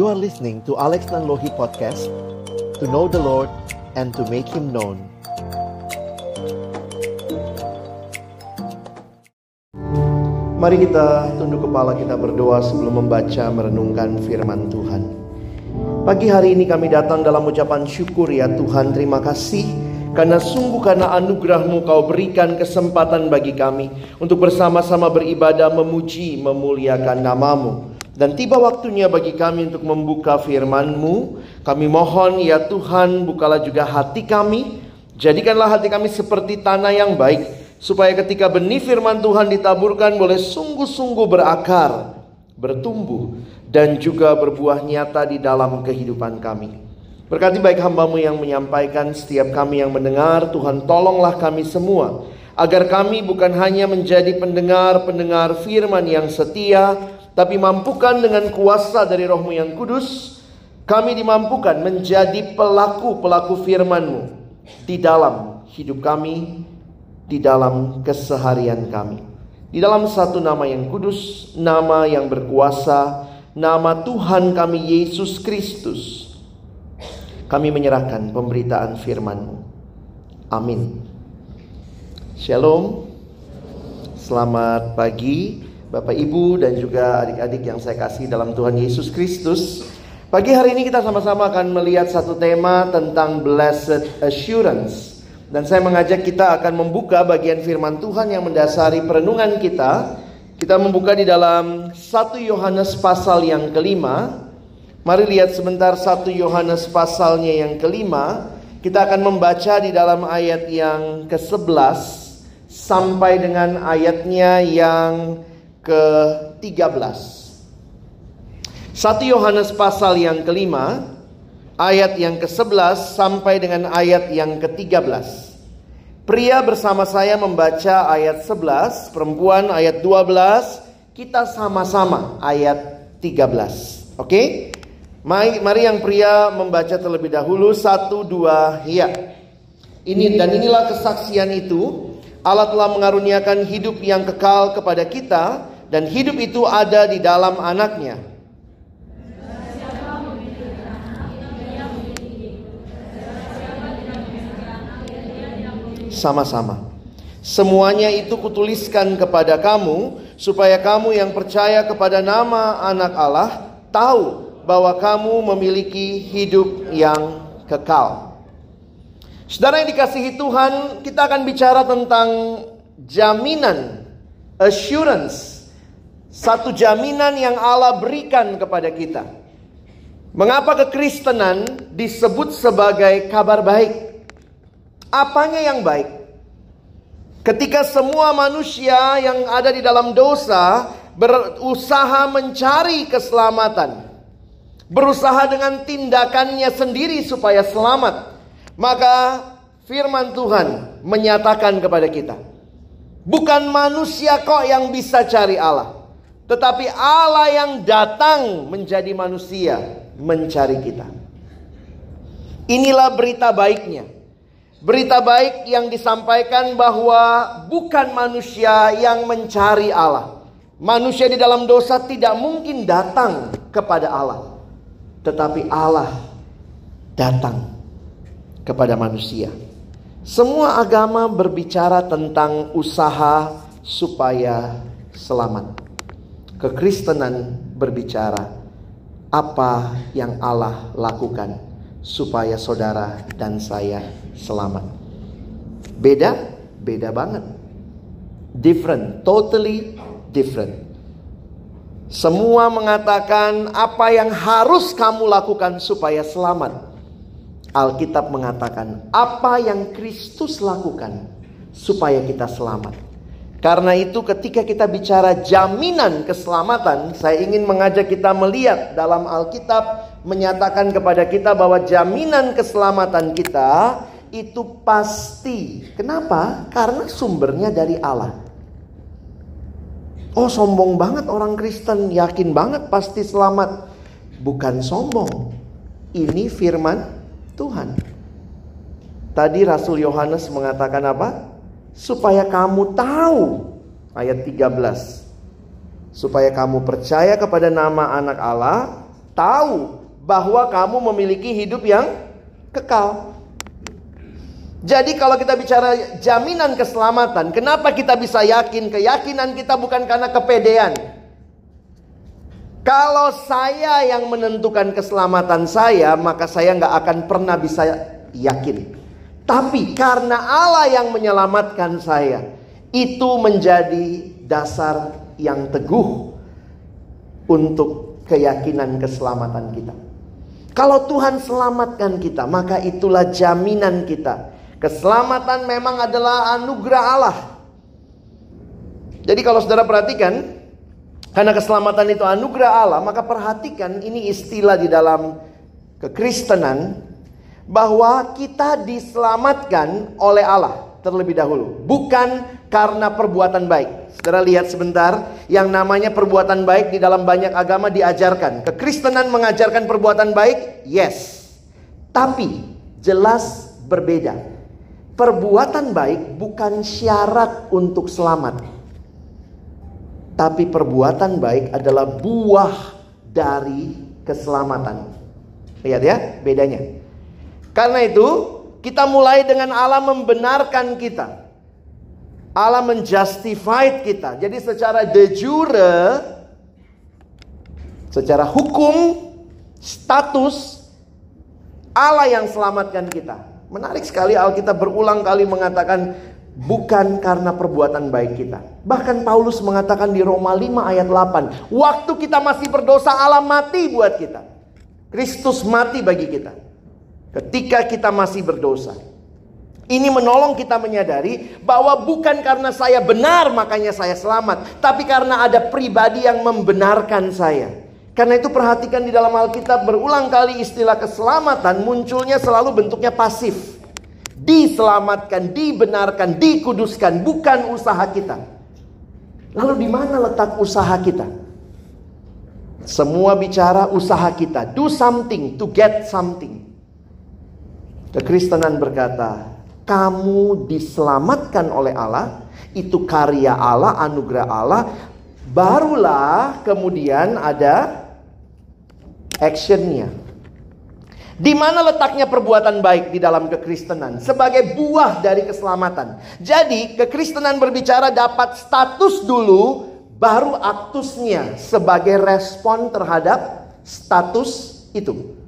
You are listening to Alex Nanlohi Podcast To know the Lord and to make Him known. Mari kita tunduk kepala kita berdoa sebelum membaca merenungkan firman Tuhan. Pagi hari ini kami datang dalam ucapan syukur ya Tuhan. Terima kasih karena sungguh karena anugerahmu kau berikan kesempatan bagi kami Untuk bersama-sama beribadah memuji memuliakan namamu Dan tiba waktunya bagi kami untuk membuka firmanmu. Kami mohon ya Tuhan bukalah juga hati kami. Jadikanlah hati kami seperti tanah yang baik Supaya ketika benih firman Tuhan ditaburkan boleh sungguh-sungguh berakar Bertumbuh dan juga berbuah nyata di dalam kehidupan kami. Berkati baik hambamu yang menyampaikan setiap kami yang mendengar Tuhan tolonglah kami semua Agar kami bukan hanya menjadi pendengar-pendengar firman yang setia Tapi mampukan dengan kuasa dari rohmu yang kudus Kami dimampukan menjadi pelaku-pelaku firmanmu Di dalam hidup kami Di dalam keseharian kami Di dalam satu nama yang kudus Nama yang berkuasa Nama Tuhan kami Yesus Kristus kami menyerahkan pemberitaan firman-Mu. Amin. Shalom. Selamat pagi Bapak Ibu dan juga adik-adik yang saya kasih dalam Tuhan Yesus Kristus. Pagi hari ini kita sama-sama akan melihat satu tema tentang blessed assurance. Dan saya mengajak kita akan membuka bagian firman Tuhan yang mendasari perenungan kita. Kita membuka di dalam 1 Yohanes pasal yang kelima Mari lihat sebentar satu Yohanes pasalnya yang kelima. Kita akan membaca di dalam ayat yang ke-11 sampai dengan ayatnya yang ke-13. Satu Yohanes pasal yang kelima, ayat yang ke-11 sampai dengan ayat yang ke-13. Pria bersama saya membaca ayat 11, perempuan ayat 12, kita sama-sama ayat 13. Oke? Okay? Mari, mari yang pria membaca terlebih dahulu satu dua ya. Ini dan inilah kesaksian itu Allah telah mengaruniakan hidup yang kekal kepada kita dan hidup itu ada di dalam anaknya. Sama-sama. Semuanya itu kutuliskan kepada kamu supaya kamu yang percaya kepada nama anak Allah tahu bahwa kamu memiliki hidup yang kekal. Saudara yang dikasihi Tuhan, kita akan bicara tentang jaminan, assurance, satu jaminan yang Allah berikan kepada kita. Mengapa kekristenan disebut sebagai kabar baik? Apanya yang baik? Ketika semua manusia yang ada di dalam dosa berusaha mencari keselamatan, berusaha dengan tindakannya sendiri supaya selamat, maka firman Tuhan menyatakan kepada kita, bukan manusia kok yang bisa cari Allah, tetapi Allah yang datang menjadi manusia mencari kita. Inilah berita baiknya. Berita baik yang disampaikan bahwa bukan manusia yang mencari Allah. Manusia di dalam dosa tidak mungkin datang kepada Allah tetapi Allah datang kepada manusia. Semua agama berbicara tentang usaha supaya selamat. Kekristenan berbicara apa yang Allah lakukan supaya saudara dan saya selamat. Beda, beda banget. Different, totally different. Semua mengatakan apa yang harus kamu lakukan supaya selamat. Alkitab mengatakan apa yang Kristus lakukan supaya kita selamat. Karena itu ketika kita bicara jaminan keselamatan, saya ingin mengajak kita melihat dalam Alkitab menyatakan kepada kita bahwa jaminan keselamatan kita itu pasti. Kenapa? Karena sumbernya dari Allah. Oh sombong banget orang Kristen, yakin banget pasti selamat. Bukan sombong. Ini firman Tuhan. Tadi Rasul Yohanes mengatakan apa? Supaya kamu tahu. Ayat 13. Supaya kamu percaya kepada nama anak Allah. tahu bahwa kamu memiliki hidup yang kekal. Jadi kalau kita bicara jaminan keselamatan, kenapa kita bisa yakin? Keyakinan kita bukan karena kepedean. Kalau saya yang menentukan keselamatan saya, maka saya nggak akan pernah bisa yakin. Tapi karena Allah yang menyelamatkan saya, itu menjadi dasar yang teguh untuk keyakinan keselamatan kita. Kalau Tuhan selamatkan kita, maka itulah jaminan kita Keselamatan memang adalah anugerah Allah. Jadi kalau saudara perhatikan, karena keselamatan itu anugerah Allah, maka perhatikan ini istilah di dalam kekristenan bahwa kita diselamatkan oleh Allah terlebih dahulu, bukan karena perbuatan baik. Saudara lihat sebentar, yang namanya perbuatan baik di dalam banyak agama diajarkan. Kekristenan mengajarkan perbuatan baik, yes. Tapi jelas berbeda. Perbuatan baik bukan syarat untuk selamat. Tapi perbuatan baik adalah buah dari keselamatan. Lihat ya bedanya. Karena itu kita mulai dengan Allah membenarkan kita. Allah menjustify kita. Jadi secara de jure secara hukum status Allah yang selamatkan kita. Menarik sekali Alkitab berulang kali mengatakan bukan karena perbuatan baik kita. Bahkan Paulus mengatakan di Roma 5 ayat 8, waktu kita masih berdosa Allah mati buat kita. Kristus mati bagi kita. Ketika kita masih berdosa. Ini menolong kita menyadari bahwa bukan karena saya benar makanya saya selamat, tapi karena ada pribadi yang membenarkan saya. Karena itu perhatikan di dalam Alkitab berulang kali istilah keselamatan munculnya selalu bentuknya pasif. Diselamatkan, dibenarkan, dikuduskan, bukan usaha kita. Lalu di mana letak usaha kita? Semua bicara usaha kita, do something to get something. Kekristenan berkata, kamu diselamatkan oleh Allah, itu karya Allah, anugerah Allah, barulah kemudian ada actionnya. Di mana letaknya perbuatan baik di dalam kekristenan? Sebagai buah dari keselamatan. Jadi kekristenan berbicara dapat status dulu, baru aktusnya sebagai respon terhadap status itu.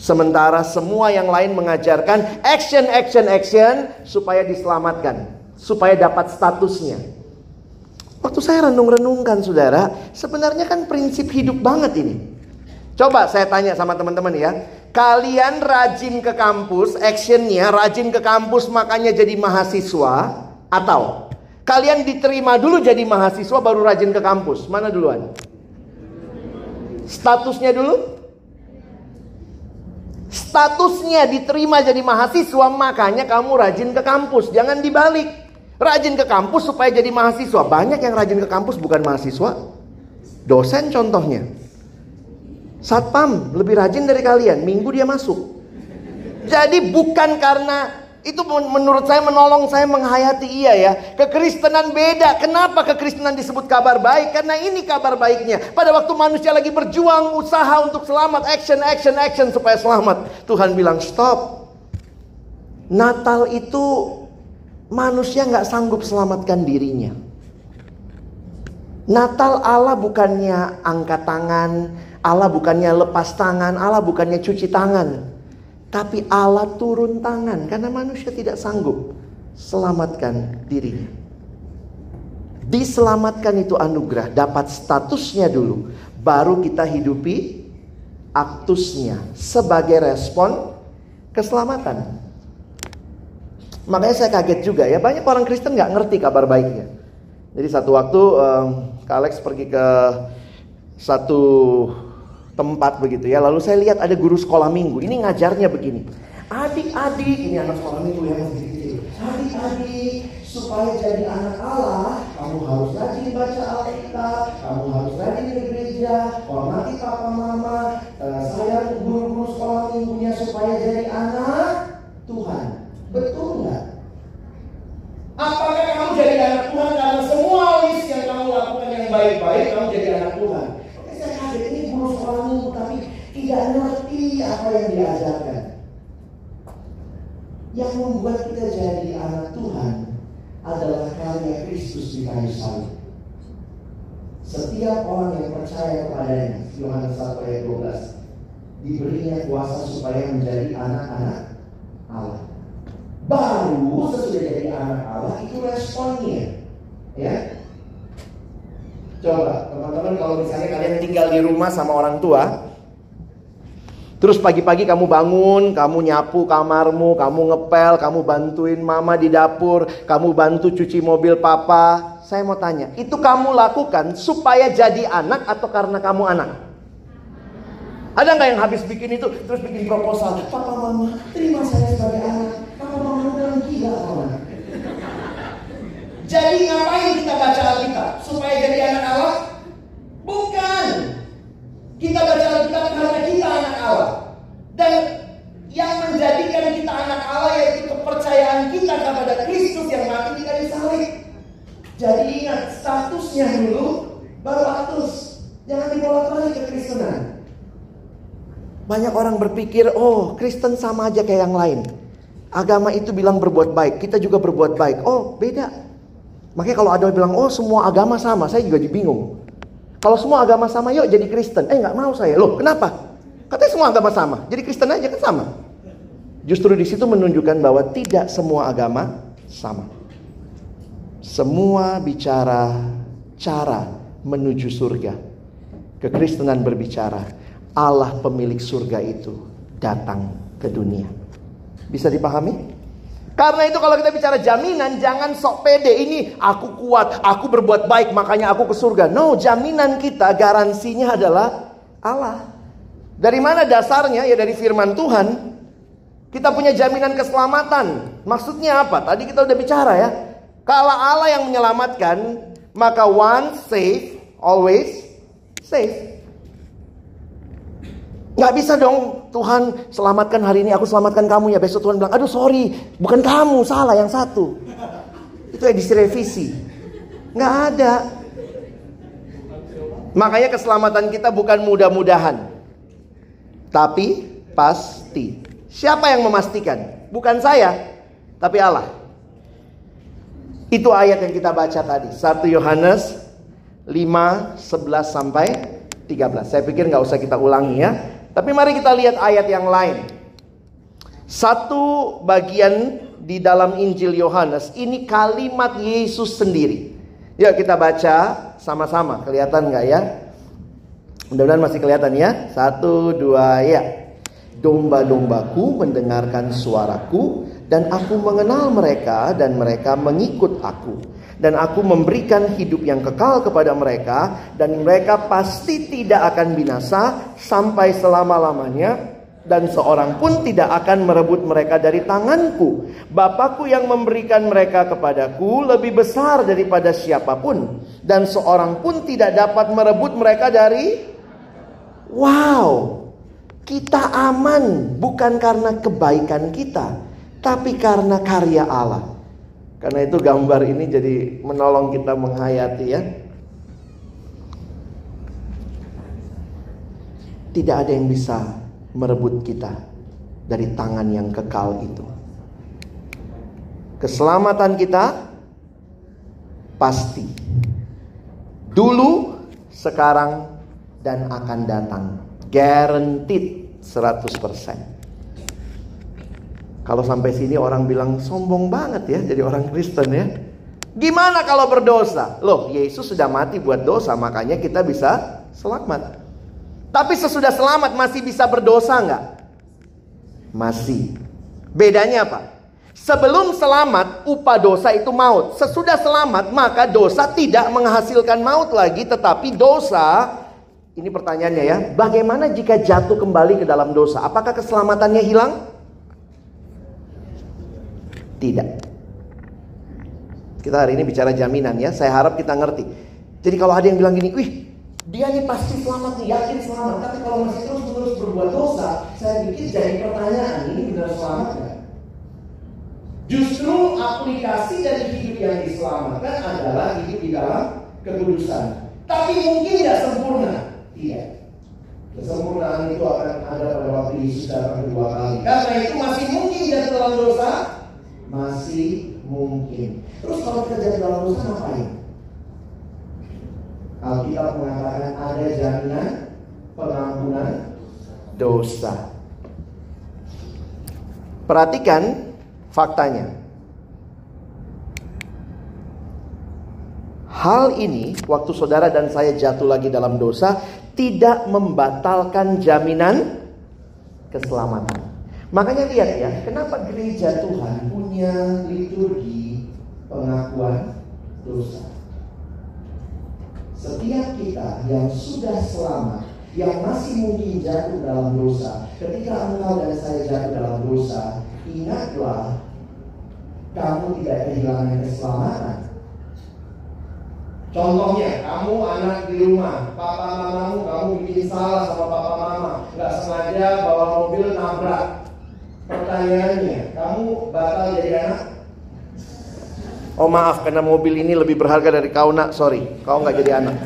Sementara semua yang lain mengajarkan action, action, action supaya diselamatkan, supaya dapat statusnya. Waktu saya renung-renungkan saudara, sebenarnya kan prinsip hidup banget ini. Coba saya tanya sama teman-teman ya. Kalian rajin ke kampus, actionnya rajin ke kampus makanya jadi mahasiswa. Atau kalian diterima dulu jadi mahasiswa baru rajin ke kampus. Mana duluan? Statusnya dulu? Statusnya diterima jadi mahasiswa makanya kamu rajin ke kampus. Jangan dibalik. Rajin ke kampus supaya jadi mahasiswa. Banyak yang rajin ke kampus bukan mahasiswa. Dosen contohnya. Satpam lebih rajin dari kalian. Minggu dia masuk. Jadi bukan karena itu menurut saya menolong saya menghayati iya ya. Kekristenan beda. Kenapa kekristenan disebut kabar baik? Karena ini kabar baiknya. Pada waktu manusia lagi berjuang usaha untuk selamat, action, action, action supaya selamat. Tuhan bilang stop. Natal itu manusia nggak sanggup selamatkan dirinya. Natal Allah bukannya angkat tangan, Allah bukannya lepas tangan, Allah bukannya cuci tangan. Tapi Allah turun tangan karena manusia tidak sanggup selamatkan dirinya. Diselamatkan itu anugerah, dapat statusnya dulu, baru kita hidupi aktusnya sebagai respon keselamatan. Makanya saya kaget juga ya, banyak orang Kristen nggak ngerti kabar baiknya. Jadi satu waktu um, Kak Alex pergi ke satu tempat begitu ya, lalu saya lihat ada guru sekolah minggu. Ini ngajarnya begini. Adik-adik, ini anak sekolah minggu yang Adik-adik, supaya jadi anak Allah, kamu harus rajin baca Alkitab, kamu harus rajin ke gereja, hormati papa mama, uh, sayang guru-guru sekolah minggunya supaya jadi anak Tuhan. Betul nggak? Apakah kamu jadi anak Tuhan karena semua list yang kamu lakukan yang baik-baik kamu jadi anak Tuhan? Oke, saya kaget ini guru sekolah minggu diajarkan. Yang membuat kita jadi anak Tuhan adalah karya Kristus di kayu salib. Setiap orang yang percaya kepadanya, Yohanes 1 ayat 12, diberinya kuasa supaya menjadi anak-anak Allah. Baru sesudah jadi anak Allah itu responnya. Ya. Coba teman-teman kalau misalnya kalian tinggal di rumah sama orang tua, Terus pagi-pagi kamu bangun, kamu nyapu kamarmu, kamu ngepel, kamu bantuin mama di dapur, kamu bantu cuci mobil papa. Saya mau tanya, itu kamu lakukan supaya jadi anak atau karena kamu anak? Ada nggak yang habis bikin itu terus bikin proposal? Papa mama, terima saya sebagai anak. Papa mama bilang gila anak. Jadi ngapain kita baca Alkitab? Supaya jadi anak Allah? Bukan. Kita baca Alkitab karena kita. Dan yang menjadikan kita anak Allah yaitu kepercayaan kita kepada Kristus yang mati di kayu salib. Jadi ingat statusnya dulu baru atus. Jangan dibawa balik ke Kristenan. Banyak orang berpikir, oh Kristen sama aja kayak yang lain. Agama itu bilang berbuat baik, kita juga berbuat baik. Oh beda. Makanya kalau ada yang bilang, oh semua agama sama, saya juga bingung. Kalau semua agama sama, yuk jadi Kristen. Eh nggak mau saya. Loh, kenapa? Katanya semua agama sama. Jadi Kristen aja kan sama. Justru di situ menunjukkan bahwa tidak semua agama sama. Semua bicara cara menuju surga. Kekristenan berbicara Allah pemilik surga itu datang ke dunia. Bisa dipahami? Karena itu kalau kita bicara jaminan jangan sok pede ini aku kuat, aku berbuat baik makanya aku ke surga. No, jaminan kita garansinya adalah Allah. Dari mana dasarnya? Ya dari firman Tuhan. Kita punya jaminan keselamatan. Maksudnya apa? Tadi kita udah bicara ya. Kalau Allah yang menyelamatkan, maka one safe, always safe. Gak bisa dong Tuhan selamatkan hari ini aku selamatkan kamu ya besok Tuhan bilang aduh sorry bukan kamu salah yang satu itu edisi revisi nggak ada makanya keselamatan kita bukan mudah-mudahan tapi pasti siapa yang memastikan bukan saya tapi Allah itu ayat yang kita baca tadi 1 Yohanes 5 11 sampai 13 saya pikir nggak usah kita ulangi ya tapi mari kita lihat ayat yang lain. Satu bagian di dalam Injil Yohanes ini kalimat Yesus sendiri. Yuk kita baca sama-sama. Kelihatan nggak ya? Mudah-mudahan masih kelihatan ya. Satu, dua, ya. Domba-dombaku mendengarkan suaraku dan aku mengenal mereka dan mereka mengikut aku dan aku memberikan hidup yang kekal kepada mereka dan mereka pasti tidak akan binasa sampai selama-lamanya dan seorang pun tidak akan merebut mereka dari tanganku. Bapakku yang memberikan mereka kepadaku lebih besar daripada siapa pun dan seorang pun tidak dapat merebut mereka dari Wow. Kita aman bukan karena kebaikan kita, tapi karena karya Allah. Karena itu gambar ini jadi menolong kita menghayati ya. Tidak ada yang bisa merebut kita dari tangan yang kekal itu. Keselamatan kita pasti. Dulu, sekarang, dan akan datang. Guaranteed 100%. Kalau sampai sini orang bilang sombong banget ya jadi orang Kristen ya. Gimana kalau berdosa? Loh, Yesus sudah mati buat dosa, makanya kita bisa selamat. Tapi sesudah selamat masih bisa berdosa nggak? Masih. Bedanya apa? Sebelum selamat, upah dosa itu maut. Sesudah selamat, maka dosa tidak menghasilkan maut lagi, tetapi dosa ini pertanyaannya ya, bagaimana jika jatuh kembali ke dalam dosa? Apakah keselamatannya hilang? Tidak. Kita hari ini bicara jaminan ya. Saya harap kita ngerti. Jadi kalau ada yang bilang gini, wih dia ini pasti selamat nih, yakin selamat. Tapi kalau masih terus terus berbuat dosa, saya pikir jadi pertanyaan ini benar selamat gak? Justru aplikasi dari hidup yang diselamatkan adalah hidup di dalam kekudusan. Tapi mungkin tidak sempurna. Tidak. Kesempurnaan itu akan ada pada waktu Yesus datang kedua kali. Karena itu masih mungkin jatuh dalam dosa, masih mungkin. Terus kalau kita jatuh dalam dosa ngapain? Alkitab mengatakan ada jaminan pengampunan dosa. Perhatikan faktanya. Hal ini, waktu saudara dan saya jatuh lagi dalam dosa, tidak membatalkan jaminan keselamatan. Makanya lihat ya, kenapa gereja Tuhan punya liturgi pengakuan dosa. Setiap kita yang sudah selamat, yang masih mungkin jatuh dalam dosa, ketika engkau dan saya jatuh dalam dosa, ingatlah kamu tidak kehilangan keselamatan Contohnya, kamu anak di rumah, papa mamamu kamu bikin salah sama papa mama, nggak sengaja bawa mobil nabrak. Pertanyaannya, kamu bakal jadi anak? Oh maaf, karena mobil ini lebih berharga dari kau nak, sorry, kau nggak jadi anak.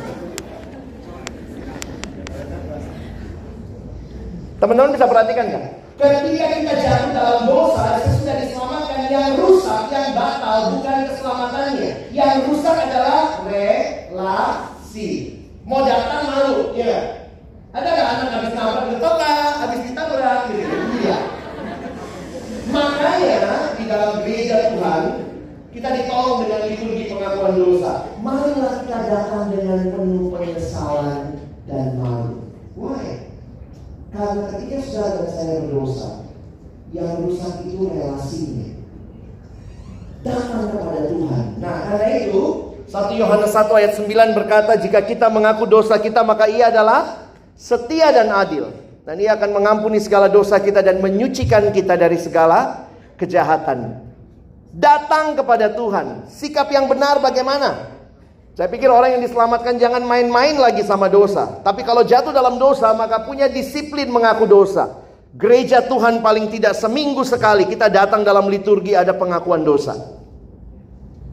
Teman-teman bisa perhatikan nggak? Ketika kita jatuh dalam dosa, sesudah diselamatkan yang rusak, yang batal bukan keselamatannya. Yang rusak adalah relasi. Mau datang malu, ya Ada nggak anak habis nabrak gitu, habis ditabrak gitu? Iya. Makanya di dalam gereja Tuhan kita ditolong dengan liturgi pengakuan dosa. Marilah kita datang dengan penuh penyesalan dan malu. Why? Karena ketika saudara dan saya berdosa, yang rusak itu relasinya. Datang kepada Tuhan. Nah, karena itu 1 Yohanes 1 ayat 9 berkata, jika kita mengaku dosa kita, maka ia adalah setia dan adil. Dan ia akan mengampuni segala dosa kita dan menyucikan kita dari segala kejahatan. Datang kepada Tuhan. Sikap yang benar bagaimana? Saya pikir orang yang diselamatkan jangan main-main lagi sama dosa. Tapi kalau jatuh dalam dosa, maka punya disiplin mengaku dosa. Gereja Tuhan paling tidak seminggu sekali kita datang dalam liturgi ada pengakuan dosa.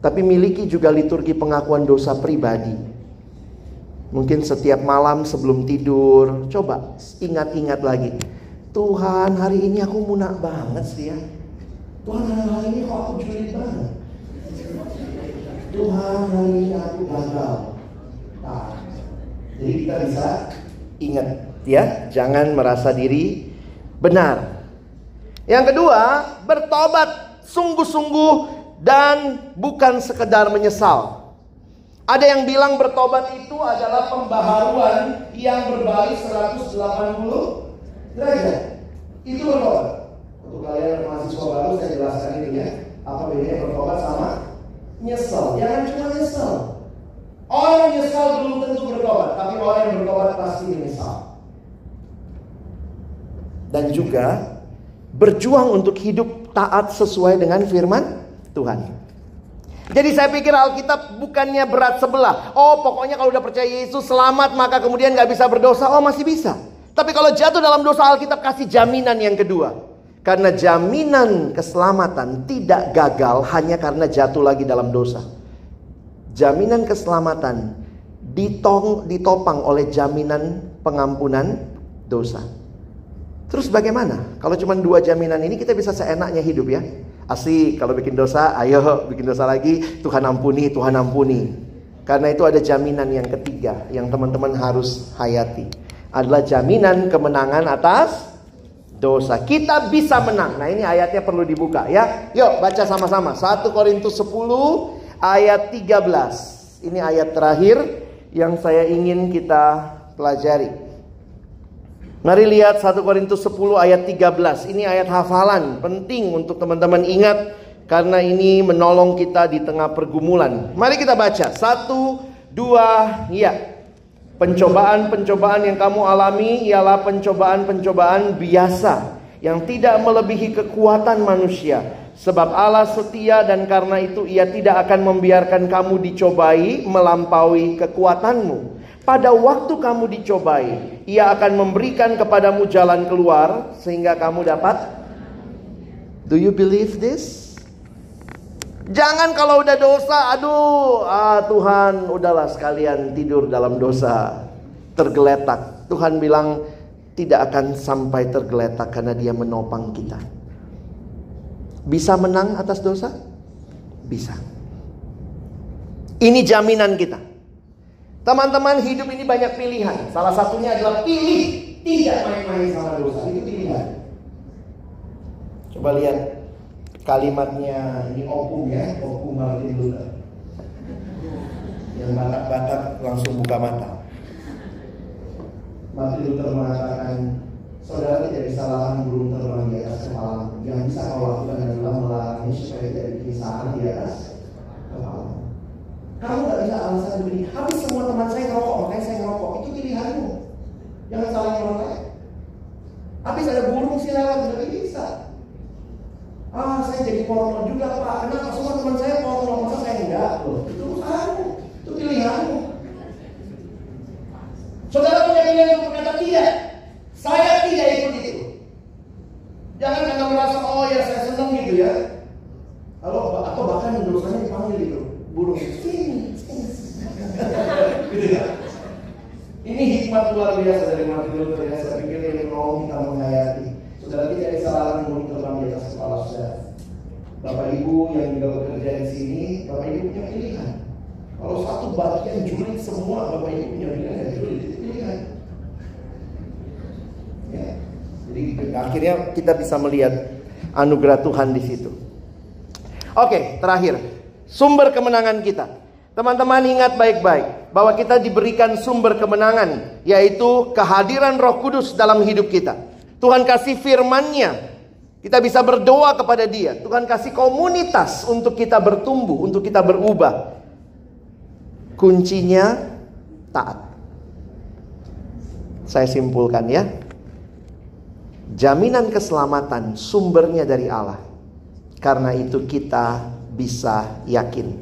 Tapi miliki juga liturgi pengakuan dosa pribadi. Mungkin setiap malam sebelum tidur, coba ingat-ingat lagi. Tuhan hari ini aku munak banget sih ya. Tuhan hari ini kok aku julid banget. Tuhan hari ini aku gagal. Nah, jadi kita bisa ingat ya, jangan merasa diri benar. Yang kedua, bertobat sungguh-sungguh dan bukan sekedar menyesal. Ada yang bilang bertobat itu adalah pembaharuan yang berbalik 180 derajat. Itu bertobat. Untuk kalian mahasiswa baru saya jelaskan ini ya. Apa bedanya bertobat sama nyesel. Jangan cuma nyesel. Orang nyesel belum tentu bertobat, tapi orang yang bertobat pasti menyesal. Dan juga berjuang untuk hidup taat sesuai dengan firman Tuhan. Jadi saya pikir Alkitab bukannya berat sebelah. Oh pokoknya kalau udah percaya Yesus selamat maka kemudian nggak bisa berdosa. Oh masih bisa. Tapi kalau jatuh dalam dosa Alkitab kasih jaminan yang kedua. Karena jaminan keselamatan tidak gagal hanya karena jatuh lagi dalam dosa. Jaminan keselamatan ditong, ditopang oleh jaminan pengampunan dosa. Terus bagaimana? Kalau cuma dua jaminan ini kita bisa seenaknya hidup ya. Asik kalau bikin dosa, ayo bikin dosa lagi, Tuhan ampuni, Tuhan ampuni. Karena itu ada jaminan yang ketiga yang teman-teman harus hayati. Adalah jaminan kemenangan atas dosa. Kita bisa menang. Nah, ini ayatnya perlu dibuka ya. Yuk baca sama-sama. 1 Korintus 10 ayat 13. Ini ayat terakhir yang saya ingin kita pelajari. Mari lihat 1 Korintus 10 ayat 13. Ini ayat hafalan, penting untuk teman-teman ingat karena ini menolong kita di tengah pergumulan. Mari kita baca. Satu, dua, ya. Pencobaan-pencobaan yang kamu alami ialah pencobaan-pencobaan biasa yang tidak melebihi kekuatan manusia. Sebab Allah setia dan karena itu ia tidak akan membiarkan kamu dicobai melampaui kekuatanmu. Pada waktu kamu dicobai, ia akan memberikan kepadamu jalan keluar sehingga kamu dapat Do you believe this? Jangan kalau udah dosa, aduh, ah Tuhan, udahlah sekalian tidur dalam dosa, tergeletak. Tuhan bilang, tidak akan sampai tergeletak karena dia menopang kita. Bisa menang atas dosa? Bisa. Ini jaminan kita. Teman-teman hidup ini banyak pilihan. Salah satunya adalah pilih tidak main-main sama dosa. Itu pilihan. Coba lihat kalimatnya ini opung ya, opung Martin Luther. Yang batak-batak langsung buka mata. Martin Luther mengatakan, saudara tidak bisa larang burung terbang di atas kepala. Yang bisa kau lakukan adalah melarangnya supaya tidak bikin sarang di atas kepala. Kamu gak bisa alasan begini, habis semua teman saya ngerokok, makanya saya ngerokok. Itu pilihanmu. Jangan salah ngerokok. Habis ada burung sih lewat. Ah, saya jadi porno juga pak. Kenapa semua teman saya porno, masa saya enggak? Loh, itu usahamu, itu pilihanmu. Saudara punya pilihan untuk berkata tidak. Saya tidak ikut itu. Jangan karena merasa oh ya saya senang gitu ya. Kalau atau bahkan dosanya dipanggil gitu, burung gitu ya. Ini hikmat luar biasa dari Martin Luther ya. Saya pikir ini mau kita menghayati. Saudara tidak bisa larang burung terbang di atas kepala saudara. Bapak Ibu yang juga bekerja di sini, Bapak Ibu punya pilihan. Kalau satu bagian julid semua, Bapak Ibu punya pilihan ya julid itu pilihan. Ya. Jadi akhirnya kita bisa melihat anugerah Tuhan di situ. Oke, terakhir. Sumber kemenangan kita. Teman-teman ingat baik-baik bahwa kita diberikan sumber kemenangan yaitu kehadiran Roh Kudus dalam hidup kita. Tuhan kasih firman-Nya. Kita bisa berdoa kepada Dia. Tuhan kasih komunitas untuk kita bertumbuh, untuk kita berubah. Kuncinya taat. Saya simpulkan ya. Jaminan keselamatan sumbernya dari Allah. Karena itu kita bisa yakin.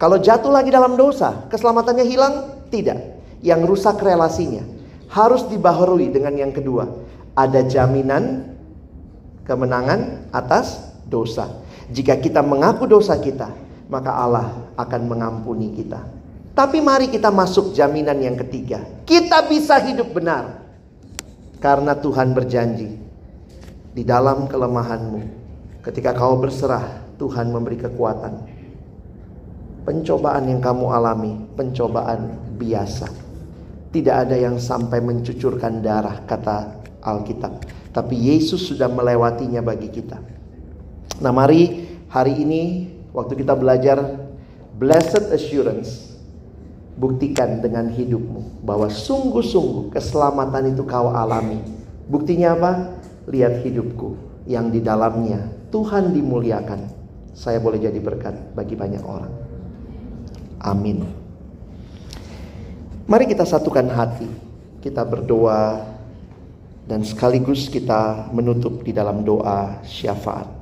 Kalau jatuh lagi dalam dosa, keselamatannya hilang? Tidak. Yang rusak relasinya. Harus dibaharui dengan yang kedua. Ada jaminan kemenangan atas dosa. Jika kita mengaku dosa kita, maka Allah akan mengampuni kita. Tapi mari kita masuk jaminan yang ketiga. Kita bisa hidup benar. Karena Tuhan berjanji. Di dalam kelemahanmu. Ketika kau berserah, Tuhan memberi kekuatan. Pencobaan yang kamu alami, pencobaan biasa. Tidak ada yang sampai mencucurkan darah, kata Alkitab. Tapi Yesus sudah melewatinya bagi kita. Nah mari hari ini waktu kita belajar Blessed Assurance. Buktikan dengan hidupmu bahwa sungguh-sungguh keselamatan itu kau alami. Buktinya apa? Lihat hidupku yang di dalamnya Tuhan dimuliakan. Saya boleh jadi berkat bagi banyak orang. Amin. Mari kita satukan hati. Kita berdoa dan sekaligus kita menutup di dalam doa syafaat.